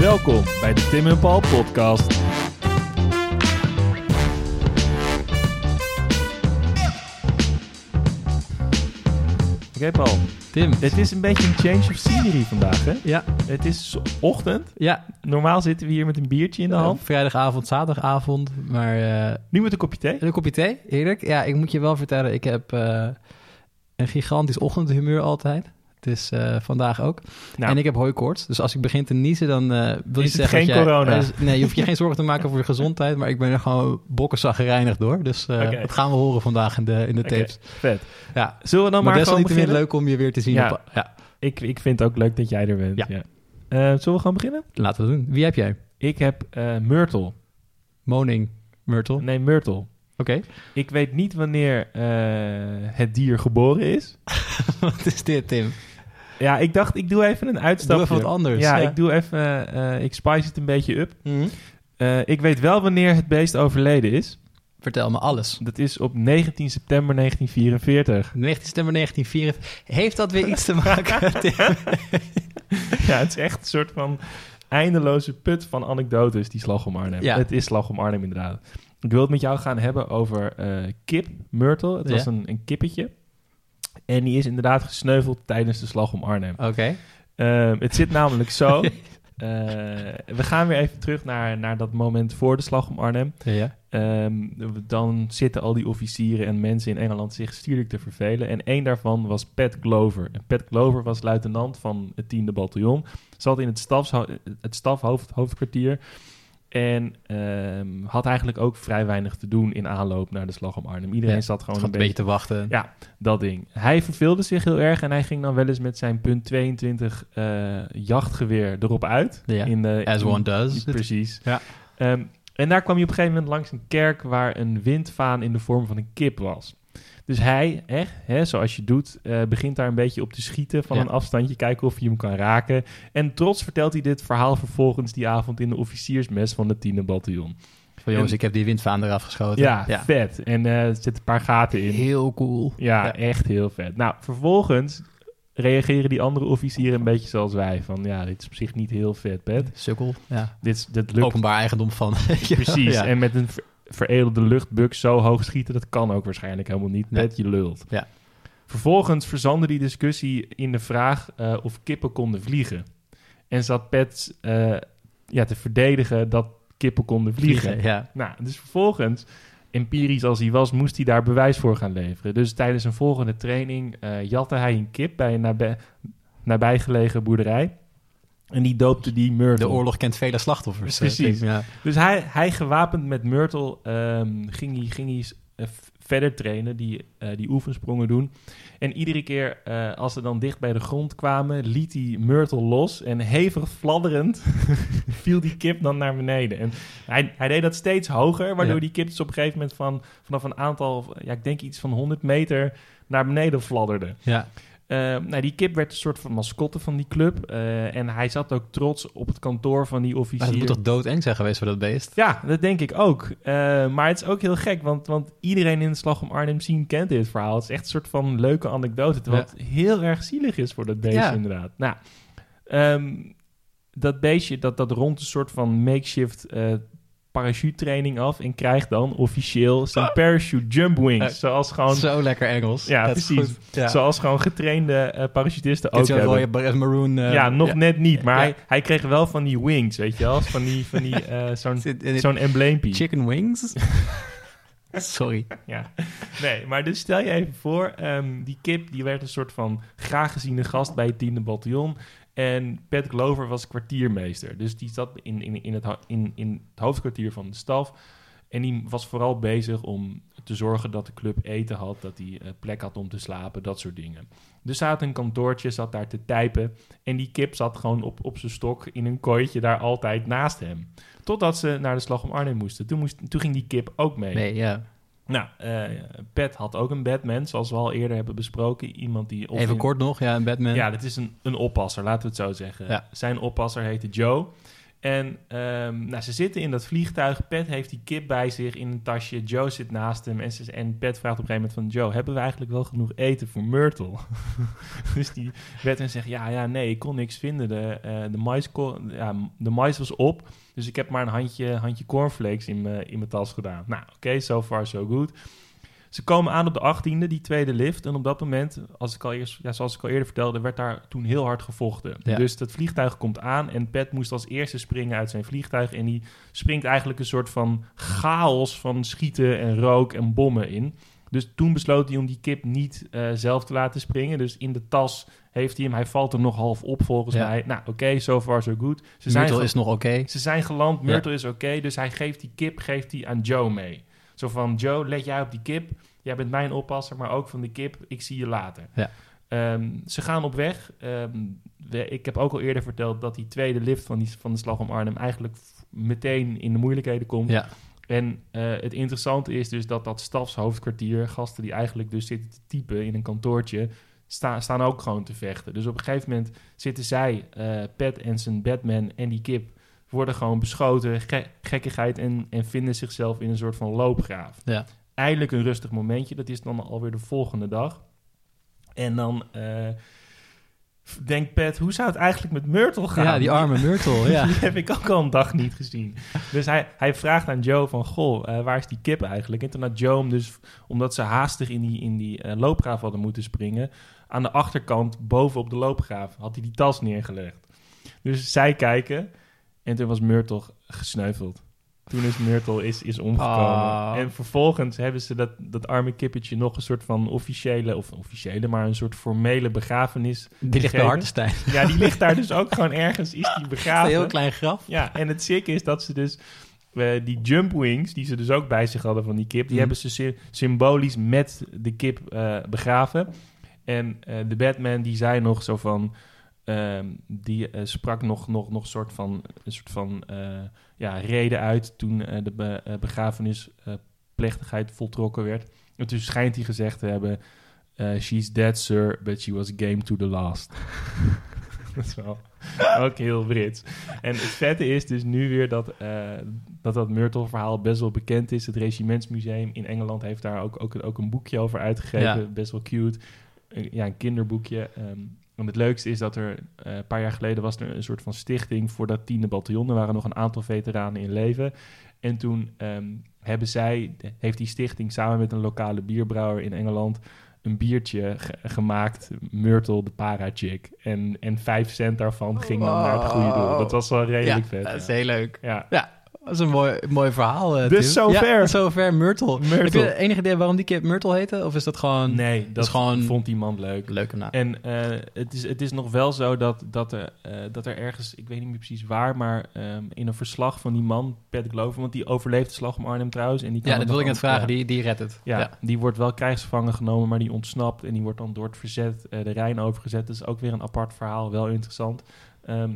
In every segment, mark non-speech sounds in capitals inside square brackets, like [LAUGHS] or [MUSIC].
Welkom bij de Tim en Paul podcast. Oké Paul, Tim. het is een beetje een change of scenery vandaag hè? Ja, Het is ochtend. ja. Normaal zitten we hier met een biertje in de hand. vrijdagavond, zaterdagavond. Maar eh, Nu met een kopje thee. een kopje thee, heerlijk. Ja, ik moet je wel vertellen, ik heb eh, een gigantisch ochtendhumeur altijd. Het is eh, vandaag ook. Nou, En ik heb hooikoorts. Dus als ik begin te niezen, dan eh, wil je zeggen geen dat jij- corona? eh, nee, je hoeft je geen zorgen te maken [LAUGHS] voor je gezondheid. Maar ik ben er gewoon bokkenzaggerijnig door. Dus dat gaan we horen vandaag in de, in de tapes. vet. Ja, Zullen we dan maar maar, gewoon beginnen? leuk om je weer te zien. Ja. Op, ja, Ik, ik vind het ook leuk dat jij er bent. Ja. Ja. Zullen we gewoon beginnen? laten we doen. Wie heb jij? Ik heb Myrtle. Moning Myrtle. Nee, Myrtle. Oké. Ik weet niet wanneer het dier geboren is. [LAUGHS] Wat is dit, Tim? Ja, ik dacht, ik doe even een uitstapje. Doe even wat anders. Ja, ja. ik doe even, eh, ik spice het een beetje up. Eh, ik weet wel wanneer het beest overleden is. Vertel me alles. Dat is op 19 september 1944. 19 september 1944. Heeft dat weer iets te maken? [LAUGHS] Ja, het is echt een soort van eindeloze put van anekdotes, die Slag om Arnhem. Ja. Het is Slag om Arnhem inderdaad. Ik wil het met jou gaan hebben over eh, kip, Myrtle. Het was Ja. een, een kippetje. En die is inderdaad gesneuveld tijdens de Slag om Arnhem. Oké. Ehm, het zit namelijk zo. [LAUGHS] Eh, we gaan weer even terug naar, naar dat moment voor de slag om Arnhem. Ja. Ehm, dan zitten al die officieren en mensen in Engeland zich stierlijk te vervelen. En één daarvan was Pat Glover. En Pat Glover was luitenant van het 10e bataljon. Zat in het, stafsho- het stafhoofdkwartier. En ehm, had eigenlijk ook vrij weinig te doen in aanloop naar de slag om Arnhem. Iedereen Ja, zat gewoon een beetje te wachten. ja, dat ding. Hij verveelde zich heel erg en hij ging dan wel eens met zijn punt 22 eh, jachtgeweer erop uit. Ja, In de, As in- one does. [LAUGHS] Precies. Ja. Ehm, en daar kwam hij op een gegeven moment langs een kerk waar een windvaan in de vorm van een kip was. Dus hij, echt, hè, zoals je doet, eh, begint daar een beetje op te schieten van Ja. een afstandje, kijken of hij hem kan raken. En trots vertelt hij dit verhaal vervolgens die avond in de officiersmes van het 10e bataljon. Van jongens, En- ik heb die windvaan eraf geschoten. Ja, vet. En eh, er zitten een paar gaten in. Heel cool. Ja, Ja. echt heel vet. Nou, vervolgens reageren die andere officieren een beetje zoals wij. Van ja, dit is op zich niet heel vet, Pet. Sukkel. Ja. Dit, dit lukt Openbaar eigendom van. [LAUGHS] je precies. En met een veredelde luchtbuk zo hoog schieten, dat kan ook waarschijnlijk helemaal niet. Nee. Pet, je lult. Ja. Vervolgens verzandde die discussie in de vraag eh, of kippen konden vliegen. En zat Pet eh, ja, te verdedigen dat kippen konden vliegen. Vliegen, ja. Nou, dus vervolgens, empirisch als hij was, moest hij daar bewijs voor gaan leveren. Dus tijdens een volgende training eh, jatte hij een kip bij een nabij, nabijgelegen boerderij. En die doopte die Myrtle. De oorlog kent vele slachtoffers. eh, Precies. Ja. Dus hij, hij gewapend met Myrtle ehm, ging hij, ging hij eh, verder trainen, die, eh, die oefensprongen doen. En iedere keer eh, als ze dan dicht bij de grond kwamen, liet hij Myrtle los. En hevig fladderend [LAUGHS] viel die kip dan naar beneden. En hij, hij deed dat steeds hoger, waardoor Ja. die kip dus op een gegeven moment van, vanaf een aantal, ja, ik denk iets van 100 meter naar beneden fladderde. ja. Eh, nou, die kip werd een soort van mascotte van die club. eh, en hij zat ook trots op het kantoor van die Maar officier. het moet toch doodeng zijn geweest voor dat beest? Ja, dat denk ik ook. Eh, maar het is ook heel gek, want, want iedereen in de Slag om Arnhem zien kent dit verhaal. Het is echt een soort van leuke anekdote, wat heel erg zielig is voor dat beestje Ja. inderdaad. Nou, ehm, dat beestje dat, dat rond een soort van makeshift eh parachute training af en krijgt dan officieel zijn parachute jump wings. Zoals gewoon, Zo lekker Engels. Ja, Dat precies. Ja. zoals gewoon getrainde eh, parachutisten ook hebben. rode maroon... eh, ja, nog net niet, maar Ja. hij, hij kreeg wel van die wings, weet je wel? Van die, van die [LAUGHS] eh, zo'n, Zit in het zo'n embleempie. Chicken wings? [LAUGHS] Sorry. Ja, nee, maar dus stel je even voor, ehm, die kip die werd een soort van graag geziene gast bij het tiende bataljon. En Pat Glover was kwartiermeester. Dus die zat in, in, in, het, in, in het hoofdkwartier van de staf. En die was vooral bezig om te zorgen dat de club eten had, dat hij eh, plek had om te slapen, dat soort dingen. Dus had een kantoortje, zat daar te typen. En die kip zat gewoon op, op zijn stok in een kooitje daar altijd naast hem. Totdat ze naar de slag om Arnhem moesten. Toen, moest, toen ging die kip ook mee. Nee, ja. Nou, eh Pat had ook een Batman, zoals we al eerder hebben besproken. Iemand die... Even kort nog, ja, een Batman. Ja, dat is een, een oppasser, laten we het zo zeggen. Ja. Zijn oppasser heette Joe. En ehm, nou, ze zitten in dat vliegtuig. Pat heeft die kip bij zich in een tasje. Joe zit naast hem. En, ze, Pat vraagt op een gegeven moment van... Joe, hebben we eigenlijk wel genoeg eten voor Myrtle? [LAUGHS] dus die werd en zegt... Ja, ja, nee, ik kon niks vinden. De, eh, de, mais, ja, de mais was op. Dus ik heb maar een handje, handje cornflakes in in mijn tas gedaan. Nou, oké, so far so good. Ze komen aan op de 18e, die tweede lift. En op dat moment, als ik al eerst, ja, zoals ik al eerder vertelde, werd daar toen heel hard gevochten. Ja. Dus het vliegtuig komt aan en Pat moest als eerste springen uit zijn vliegtuig. En die springt eigenlijk een soort van chaos van schieten en rook en bommen in. Dus toen besloot hij om die kip niet eh, zelf te laten springen. Dus in de tas heeft hij hem. Hij valt er nog half op volgens Ja. mij. Nou, oké, so far so good. Ze Myrtle is nog oké. ze zijn geland, Ja. Myrtle is oké. dus hij geeft die kip geeft hij aan Joe mee. Zo van, Joe, let jij op die kip. Jij bent mijn oppasser, maar ook van de kip. Ik zie je later. Ja. Ehm, ze gaan op weg. Ehm, we- ik heb ook al eerder verteld dat die tweede lift van, die, van de slag om Arnhem... eigenlijk meteen in de moeilijkheden komt. Ja, En eh, het interessante is dus dat dat stafshoofdkwartier... gasten die eigenlijk dus zitten te typen in een kantoortje... Sta, staan ook gewoon te vechten. Dus op een gegeven moment zitten zij, eh Pat en zijn Batman en die kip... worden gewoon beschoten, ge- gekkigheid... En, en vinden zichzelf in een soort van loopgraaf. ja. Eindelijk een rustig momentje. Dat is dan alweer de volgende dag. En dan eh, denkt Pat, hoe zou het eigenlijk met Myrtle gaan? ja die arme Myrtle. [LAUGHS] Ja. Die heb ik ook al een dag niet gezien. Dus hij, hij vraagt aan Joe van... Goh, eh, waar is die kip eigenlijk? En toen had Joe hem dus... Omdat ze haastig in die, in die eh, loopgraaf hadden moeten springen... aan de achterkant, boven op de loopgraaf... had hij die tas neergelegd. Dus zij kijken... en toen was Myrtle gesneuveld. Toen is Myrtle is, is omgekomen. Ah. En vervolgens hebben ze dat, dat arme kippetje... nog een soort van officiële... of officiële, maar een soort formele begrafenis... Die ligt bij. Hartenstein. Ja, die ligt daar dus ook [LAUGHS] gewoon ergens... is die Een begraven. heel klein graf. Ja, en het sick is dat ze dus eh, die jump wings, die ze dus ook bij zich hadden van die kip, die Mhm. hebben ze sy- symbolisch met de kip eh, begraven. En eh, de Batman die zei nog zo van, ehm, die eh, sprak nog, nog, nog soort van, een soort van eh, ja, reden uit toen eh, de be, begrafenisplechtigheid voltrokken werd. En toen schijnt hij gezegd te hebben, she's dead sir, but she was game to the last. [LAUGHS] dat is wel ook heel Brits. En het vette is dus nu weer dat dat, dat Myrtle-verhaal best wel bekend is. Het Regimentsmuseum in Engeland heeft daar ook, ook, ook een boekje over uitgegeven. Ja. Best wel cute. Ja, een kinderboekje. Ehm, en het leukste is dat er eh, een paar jaar geleden was er een soort van stichting voor dat tiende bataljon. Er waren nog een aantal veteranen in leven. En toen ehm, hebben zij, heeft die stichting samen met een lokale bierbrouwer in Engeland een biertje ge- gemaakt, Myrtle de Para-chick. En, en vijf cent daarvan ging dan naar het goede doel. Dat was wel redelijk Ja, vet. dat is ja. heel leuk. Ja. Dat is een mooi, mooi verhaal. eh, Dus zover. Ja, zover Myrtle. Myrtle. Heb je enig idee waarom die kip Myrtle heette? Of is dat gewoon Nee, dat is gewoon- vond iemand leuk. een leuke naam? En eh, het, is, het is nog wel zo dat, dat, er, eh, dat er ergens, ik weet niet meer precies waar, maar ehm, in een verslag van die man, Pat Glover, want die overleeft de slag om Arnhem trouwens. En die kan Ja, dat het wil ik net vragen. ja. Die, die redt het. Ja, Ja. die wordt wel krijgsgevangen genomen, maar die ontsnapt en die wordt dan door het verzet eh, de Rijn overgezet. Dat is ook weer een apart verhaal, wel interessant. Ehm,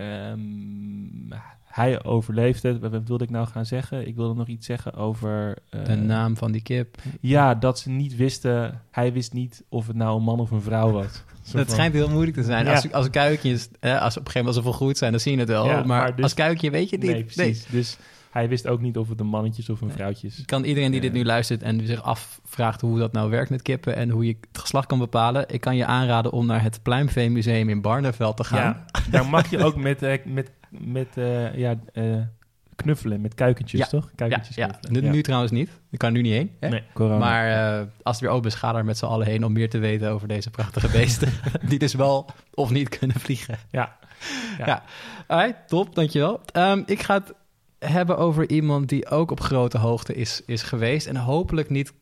ehm, hij overleeft het. Wat wilde ik nou gaan zeggen? Ik wilde nog iets zeggen over... eh, De naam van die kip. Ja, dat ze niet wisten... Hij wist niet of het nou een man of een vrouw was. [LAUGHS] Dat van- schijnt heel moeilijk te zijn. Ja. Als, als kuikjes, hè, als op een gegeven moment ze volgroeid zijn, dan zie je het wel. Ja, maar maar dus- als kuikje weet je het niet. Nee, precies. Dus hij wist ook niet of het een mannetje is of een vrouwtje is. Kan iedereen die dit Ja. nu luistert en zich afvraagt hoe dat nou werkt met kippen en hoe je het geslacht kan bepalen, ik kan je aanraden om naar het Pluimveemuseum in Barneveld te gaan. Ja, daar mag je ook met, eh, met, met eh, ja, eh, knuffelen, met kuikentjes, Ja. toch? Kuikentjes ja. Nu, trouwens niet. Ik kan nu niet heen. Hè? Nee, corona. Maar eh, als het weer open is, ga met z'n allen heen om meer te weten over deze prachtige [LAUGHS] beesten. [LAUGHS] die dus wel of niet kunnen vliegen. Ja. Ja. Ja. Alright, top, dankjewel. Ehm ik ga het hebben over iemand die ook op grote hoogte is, is geweest. En hopelijk niet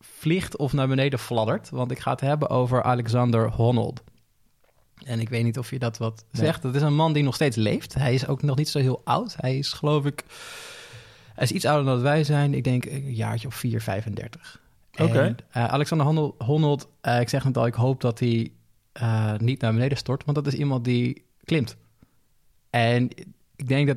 vliegt of naar beneden fladdert. Want ik ga het hebben over Alexander Honnold. En ik weet niet of je dat wat Nee. zegt. Dat is een man die nog steeds leeft. Hij is ook nog niet zo heel oud. Hij is geloof ik... Hij is iets ouder dan wij zijn. Ik denk een jaartje of 4, 35. Oké. Eh, Alexander Honnold, eh, ik zeg het al, ik hoop dat hij eh, niet naar beneden stort. Want dat is iemand die klimt. En ik denk dat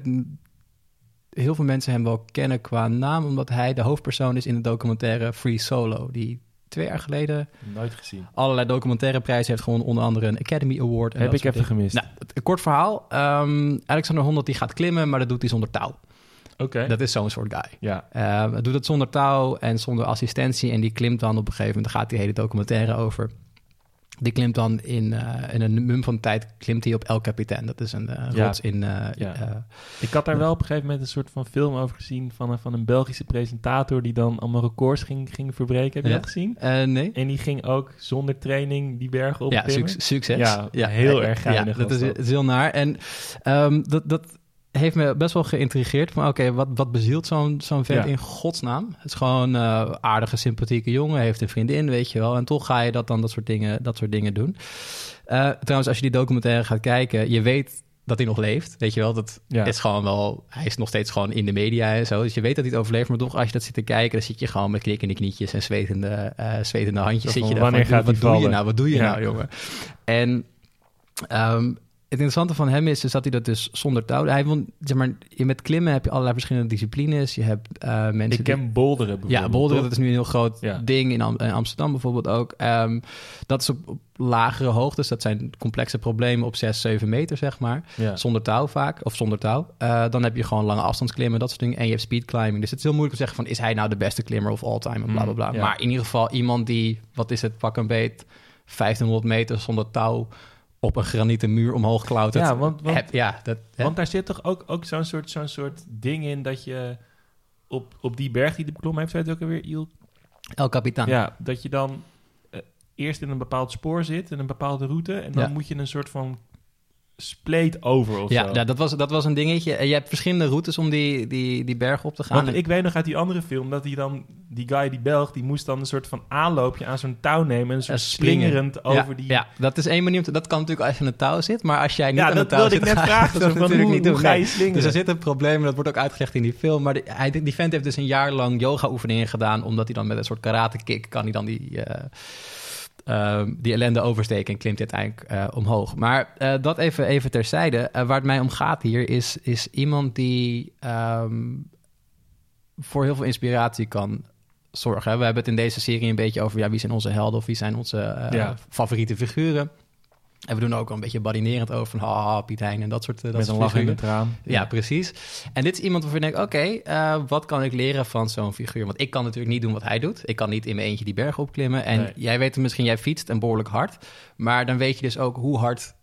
heel veel mensen hem wel kennen qua naam... omdat hij de hoofdpersoon is in de documentaire Free Solo... die twee jaar geleden. Nooit gezien. Allerlei documentaire prijzen heeft gewoon onder andere een Academy Award. En Heb ik even dingen. gemist. Nou, een kort verhaal. Ehm, Alexander Honnold die gaat klimmen, maar dat doet hij zonder touw. Oké. Dat is zo'n soort guy. Ja. Uh, doet het zonder touw en zonder assistentie. En die klimt dan op een gegeven moment, daar gaat die hele documentaire over. Die klimt dan in, uh, in een mum van tijd, klimt hij op El Capitan. Dat is een uh, Ja. rots in... uh, Ja. Ik had daar wel op een gegeven moment een soort van film over gezien van een, van een Belgische presentator die dan allemaal records ging, ging verbreken. Heb je Ja. dat gezien? nee? En die ging ook zonder training die bergen Ja, opklimmen. suc- succes. Ja, heel erg geinig Ja, dat is, dat. is heel naar. En um, dat, dat heeft me best wel geïntrigeerd. Van oké, wat, wat bezielt zo'n zo'n vent Ja. in godsnaam? Het is gewoon uh, aardige, sympathieke jongen. Heeft een vriendin, weet je wel. En toch ga je dat dan dat soort dingen, dat soort dingen doen. Uh, trouwens, als je die documentaire gaat kijken, je weet dat hij nog leeft. Weet je wel, dat Ja. is gewoon wel... Hij is nog steeds gewoon in de media en zo. Dus je weet dat hij het overleeft. Maar toch, als je dat zit te kijken... dan zit je gewoon met knikkende knietjes en zwetende, uh, zwetende handjes. Zit je daar wanneer van, gaat wat doe je nou? Wat doe je Ja. nou, jongen? En um, het interessante van hem is, is dat hij dat dus zonder touw... Hij wil, zeg maar, met klimmen heb je allerlei verschillende disciplines. Je hebt uh, mensen Ik die... ken bolderen bijvoorbeeld. Ja, boulderen, dat is nu een heel groot Ja. ding in, Am- in Amsterdam bijvoorbeeld ook. Ehm, dat is op, op lagere hoogtes. Dat zijn complexe problemen op 6, 7 meter, zeg maar. Ja. Zonder touw vaak, of zonder touw. Eh, dan heb je gewoon lange afstandsklimmen, dat soort dingen. En je hebt speedclimbing. Dus het is heel moeilijk om te zeggen van... is hij nou de beste klimmer of all time en bla, bla, bla. Mm, ja. Maar in ieder geval iemand die, wat is het, pak een beet... 1500 meter zonder touw op een granieten muur omhoog klautert. Ja, want- want- Heb- ja, dat? Want daar zit toch ook, ook zo'n soort, zo'n soort ding in dat je op, op die berg die hij beklommen heeft, zei het ook alweer, Il? El Capitan. Ja, dat je dan eh, eerst in een bepaald spoor zit, in een bepaalde route, en dan Ja. moet je een soort van spleet over of Ja, zo. ja, dat, was, dat was een dingetje. En je hebt verschillende routes om die, die, die berg op te gaan. Want ik weet nog uit die andere film dat hij dan, die guy, die Belg, die moest dan een soort van aanloopje aan zo'n touw nemen en een soort Ja, slingerend ja, over die... Ja, dat is één manier. om te- Dat kan natuurlijk als je aan een touw zit. Maar als jij niet Ja, aan een dat touw wilde zit, ik net ga je vragen. [LAUGHS] dat van, natuurlijk hoe, niet doen. hoe je? Dus er zit een probleem, en dat wordt ook uitgelegd in die film. Maar de, hij, die vent heeft dus een jaar lang yoga-oefeningen gedaan... omdat hij dan met een soort karate-kick... kan hij dan die, eh, ehm, die ellende oversteken... en klimt uiteindelijk eh, omhoog. Maar eh, dat even, even terzijde. Eh, waar het mij om gaat hier is, is iemand die... ehm, voor heel veel inspiratie kan zorgen. We hebben het in deze serie een beetje over... Ja, wie zijn onze helden of wie zijn onze Ja. favoriete figuren... En we doen er ook wel een beetje badinerend over van haha, Piet Hein en dat soort, eh, dat Met een soort lach en figuren. traan. Ja, precies. En dit is iemand waarvan ik denk, oké, eh, wat kan ik leren van zo'n figuur? Want ik kan natuurlijk niet doen wat hij doet. Ik kan niet in mijn eentje die berg opklimmen. En Nee. jij weet misschien, jij fietst en behoorlijk hard. Maar dan weet je dus ook hoe hard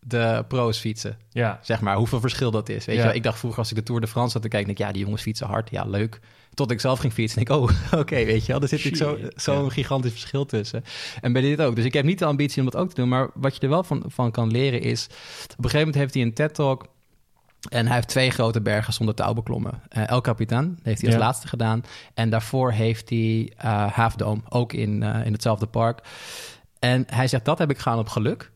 de pro's fietsen. Ja, Zeg maar, hoeveel verschil dat is. Weet Ja. je wel? Ik dacht vroeger als ik de Tour de France zat te kijken, denk ik, ja, die jongens fietsen hard. Ja, leuk. Tot ik zelf ging fietsen. En ik, oh, [LAUGHS] oké, weet je wel. Er zit natuurlijk Shit, zo- zo'n ja. gigantisch verschil tussen. En bij dit ook. Dus ik heb niet de ambitie om dat ook te doen. Maar wat je er wel van, van kan leren is... Op een gegeven moment heeft hij een TED-talk... En hij heeft twee grote bergen zonder touw beklommen. Eh, El Capitan heeft hij als Ja. laatste gedaan. En daarvoor heeft hij eh Half Dome, ook in, eh, in hetzelfde park. En hij zegt, dat heb ik gedaan op geluk.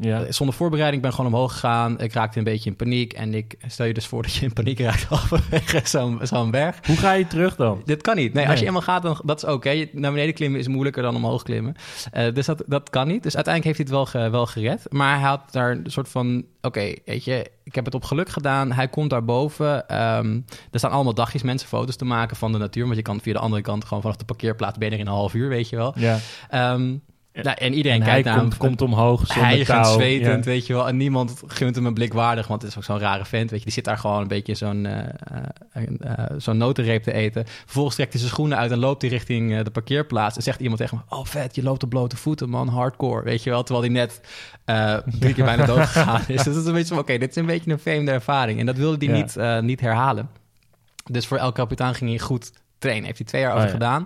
Ja. Eh, Zonder voorbereiding ben ik gewoon omhoog gegaan. Ik raakte een beetje in paniek. En ik stel je dus voor dat je in paniek raakt [LAUGHS] halverwege zo'n zo'n berg. Hoe ga je terug dan? Dit kan niet. Nee, Nee. als je eenmaal gaat, dan dat is oké. Je- Naar beneden klimmen is moeilijker dan omhoog klimmen. Eh, dus dat, dat kan niet. Dus uiteindelijk heeft hij het wel, ge- wel gered. Maar hij had daar een soort van... Oké, weet je, ik heb het op geluk gedaan. Hij komt daarboven. Ehm er staan allemaal dagjes mensen foto's te maken van de natuur. Want je kan via de andere kant gewoon vanaf de parkeerplaats... ben je er in een half uur, weet je wel. Ja. Ehm, nou, en iedereen En hij kijkt naar hem. komt, komt omhoog zonder touw. zwetend, Ja. weet je wel. En niemand gunt hem een blik waardig, want het is ook zo'n rare vent, weet je. Die zit daar gewoon een beetje zo'n eh, eh, eh, zo'n notenreep te eten. Vervolgens trekt hij zijn schoenen uit en loopt hij richting eh, de parkeerplaats. En zegt iemand tegen hem, oh vet, je loopt op blote voeten, man, hardcore, weet je wel. Terwijl hij net eh, drie keer bijna dood [LAUGHS] gegaan is. Dus dat is een beetje van, oké, dit is een beetje een vreemde ervaring. En dat wilde hij Ja. niet, eh, niet herhalen. Dus voor El Capitan ging hij goed trainen. Heeft hij twee jaar Oh, over ja. gedaan.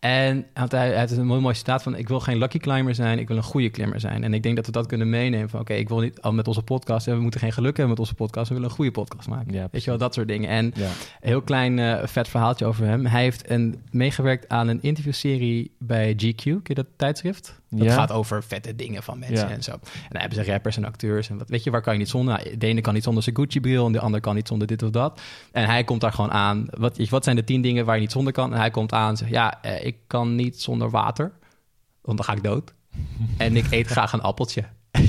En had hij, had een mooi, mooi citaat van... ik wil geen lucky climber zijn, ik wil een goede klimmer zijn. En ik denk dat we dat kunnen meenemen van... oké, ik wil niet al met onze podcast... we moeten geen geluk hebben met onze podcast... we willen een goede podcast maken. Ja, Weet je wel, dat soort dingen. En Ja. een heel klein eh, vet verhaaltje over hem. Hij heeft een, meegewerkt aan een interviewserie bij GQ. Ken je dat tijdschrift? Dat Ja. gaat over vette dingen van mensen Ja. en zo. En dan hebben ze rappers en acteurs. En wat, weet je, waar kan je niet zonder? Nou, de ene kan niet zonder zijn Gucci-bril... en de ander kan niet zonder dit of dat. En hij komt daar gewoon aan. Wat, wat zijn de tien dingen waar je niet zonder kan? En hij komt aan en zegt... ja, eh, ik kan niet zonder water... want dan ga ik dood. [LAUGHS] en ik eet graag een appeltje. [LAUGHS]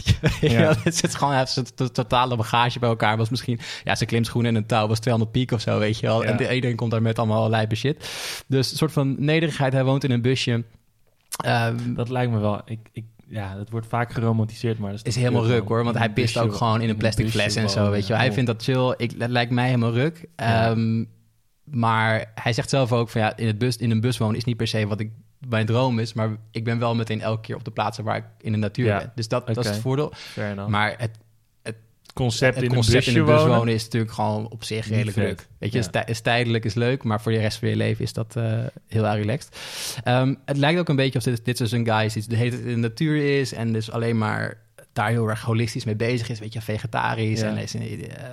Ja. [LAUGHS] het zit gewoon heeft zijn to- totale bagage bij elkaar. Was misschien, ja, zijn klimschoenen en een touw was 200 piek of zo, weet je wel. Ja. En de, iedereen komt daar met allemaal lijpe shit. Dus een soort van nederigheid. Hij woont in een busje. Ehm, Dat lijkt me wel. Ik, ik, ja, dat wordt vaak geromantiseerd, maar dat is, helemaal ruk hoor, want hij pist ook gewoon in een plastic fles en zo, weet je. Hij vindt dat chill. Ik, dat lijkt mij helemaal ruk. Ehm, maar hij zegt zelf ook van ja, in, het bus, in een bus wonen is niet per se wat ik mijn droom is, maar ik ben wel meteen elke keer op de plaatsen waar ik in de natuur Ja. ben. Dus dat, dat is het voordeel. Maar het, concept het in concept een busje in een bus wonen, wonen is natuurlijk gewoon op zich redelijk leuk. Weet je, Ja. is, tij- is tijdelijk, is leuk, maar voor de rest van je leven is dat eh, heel erg relaxed. Ehm, het lijkt ook een beetje of dit, dit is een guy is die de hele tijd in de natuur is en dus alleen maar daar heel erg holistisch mee bezig is. Weet je, vegetarisch Ja. en is, eh,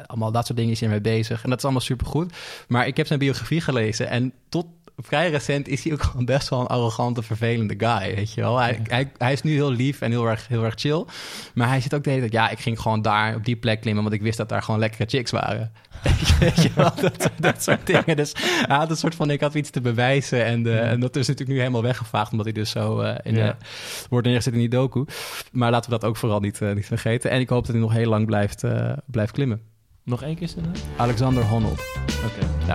allemaal dat soort dingen is hij mee bezig. En dat is allemaal supergoed. Maar ik heb zijn biografie gelezen en tot vrij recent is hij ook gewoon best wel een arrogante, vervelende guy, weet je wel. Hij, hij, hij is nu heel lief en heel erg, heel erg chill. Maar hij zit ook de hele tijd, ja, ik ging gewoon daar op die plek klimmen, want ik wist dat daar gewoon lekkere chicks waren. [LAUGHS] Weet je wel, dat, dat soort dingen. Dus hij had een soort van, ik had iets te bewijzen. En, eh, en dat is natuurlijk nu helemaal weggevaagd, omdat hij dus zo eh, in Ja. de, wordt neergezet in die doku. Maar laten we dat ook vooral niet, eh, niet vergeten. En ik hoop dat hij nog heel lang blijft, blijft klimmen. Nog één keer zijn? Alexander Honnold. Oké. Ja.